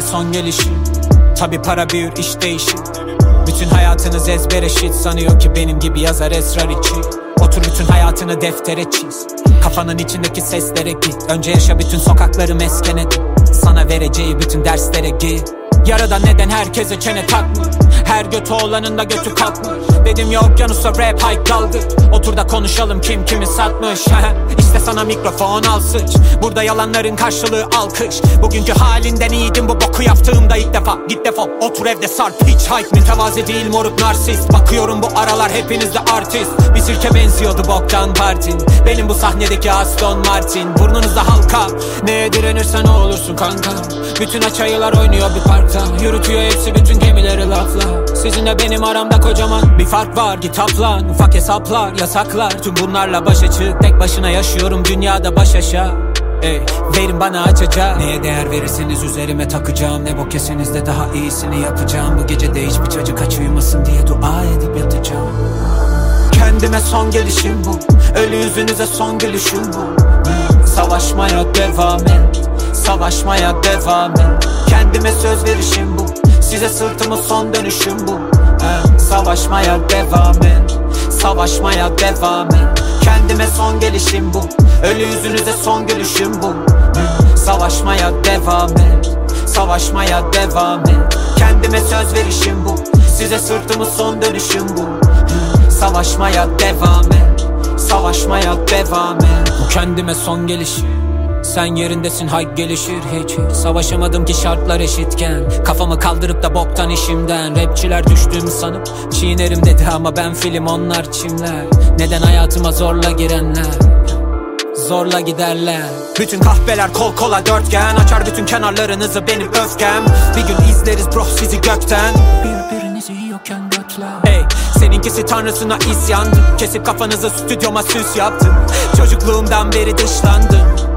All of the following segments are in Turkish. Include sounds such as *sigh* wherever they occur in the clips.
Kendime son gelişim. Tabi para büyür iş değişir. Bütün hayatınız ezber eşit Sanıyor ki benim gibi yazar esrar içi. Otur bütün hayatını deftere çiz. Kafanın içindeki seslere git. Önce yaşa bütün sokakları mesken et Sana vereceği bütün derslere gir Yarada neden herkese çene takmış? Her götü olanın da götü kalkmış. Dedim ya okyanusa rap hike daldır Otur da konuşalım kim kimi satmış. *laughs* İşte sana mikrofon al sıç. Burada yalanların karşılığı alkış. Bugünkü halinden iyiydim bu boku yaptığımda ilk defa. Git defol otur evde sarp. Hiç hype Mütevazi değil moruk narsist. Bakıyorum bu aralar hepiniz de artist. Bir sirke benziyordu boktan partin. Benim bu sahnedeki Aston Martin. Burnunuzda halka. Neye direnirsen olursun kanka. Bütün açayılar oynuyor bir parkta Yürütüyor hepsi bütün gemileri lafla. Sizinle benim aramda kocaman bir fark var. Kitaplan ufak hesaplar yasaklar. Tüm bunlarla başa çık Tek başına yaşıyorum. Dünyada baş aşağı. Ey, verin bana açacak Neye değer verirseniz üzerime takacağım. Ne bok yeseniz de daha iyisini yapacağım. Bu gece de hiçbir çocuk aç uyumasın diye dua edip yatacağım. Kendime son gelişim bu. Ölü yüzünüze son gülüşüm bu. Savaşmaya devam et. Savaşmaya devam et Kendime söz verişim bu. Size sırtımı son dönüşüm bu. He, Savaşmaya devam et. Savaşmaya devam et. Kendime son gelişim bu. Ölü yüzünüze son gülüşüm bu. He, Savaşmaya devam et. Savaşmaya devam et. Kendime söz verişim bu. Size sırtımı son dönüşüm bu. Savaşmaya devam et. Savaşmaya devam et. Bu kendime son gelişim sen yerindesin hay gelişir hiç. Savaşamadım ki şartlar eşitken. Kafamı kaldırıp da boktan işimden. Rapçiler düştüğümü sanıp? Çiğnerim dedi ama ben film onlar çimler. Neden hayatıma zorla girenler? Zorla giderler. Bütün kahveler kol kola dörtgen. Açar bütün kenarlarınızı benim öfkem. Bir gün izleriz bro sizi gökten. Birbirinizi yiyorken götler Hey seninkisi tanrısına isyandı. Kesip kafanızı stüdyoma süs yaptım Çocukluğumdan beri dışlandım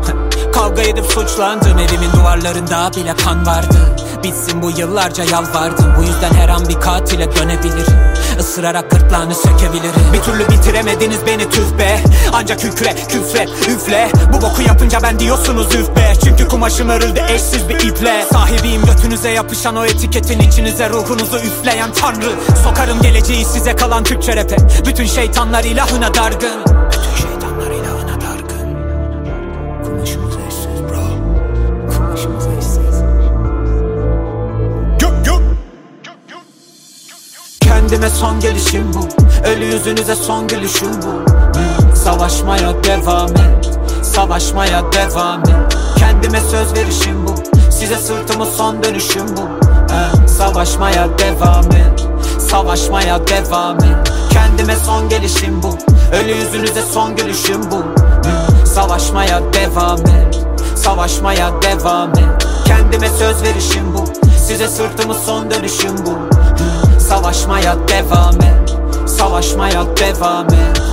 Kavga edip suçlandım Evimin duvarlarında bile kan vardı. Bitsin bu yıllarca yalvardım Bu yüzden her an bir katile dönebilirim Isırarak gırtlağını sökebilirim. Bir türlü bitiremediniz beni tüh be. Ancak kükre, küfret, üfle. Bu boku yapınca ben diyorsunuz üf be. Çünkü kumaşım örüldü eşsiz bir iple. Sahibiyim götünüze yapışan o etiketin içinize Ruhunuzu üfleyen tanrı. Sokarım geleceği size kalan Türkçe rap'e. Bütün şeytanlar ilahına dargın Kendime son gelişim bu. Ölü yüzünüze son gülüşüm bu. Savaşmaya devam et. Savaşmaya devam et. Kendime söz verişim bu. Size sırtımı son dönüşüm bu. He, Savaşmaya devam et. Savaşmaya devam et. Kendime son gelişim bu. Ölü yüzünüze son gülüşüm bu. He, Savaşmaya devam et. Savaşmaya devam et. Kendime söz verişim bu. Size sırtımı son dönüşüm bu Savaşmaya devam et. Savaşmaya devam et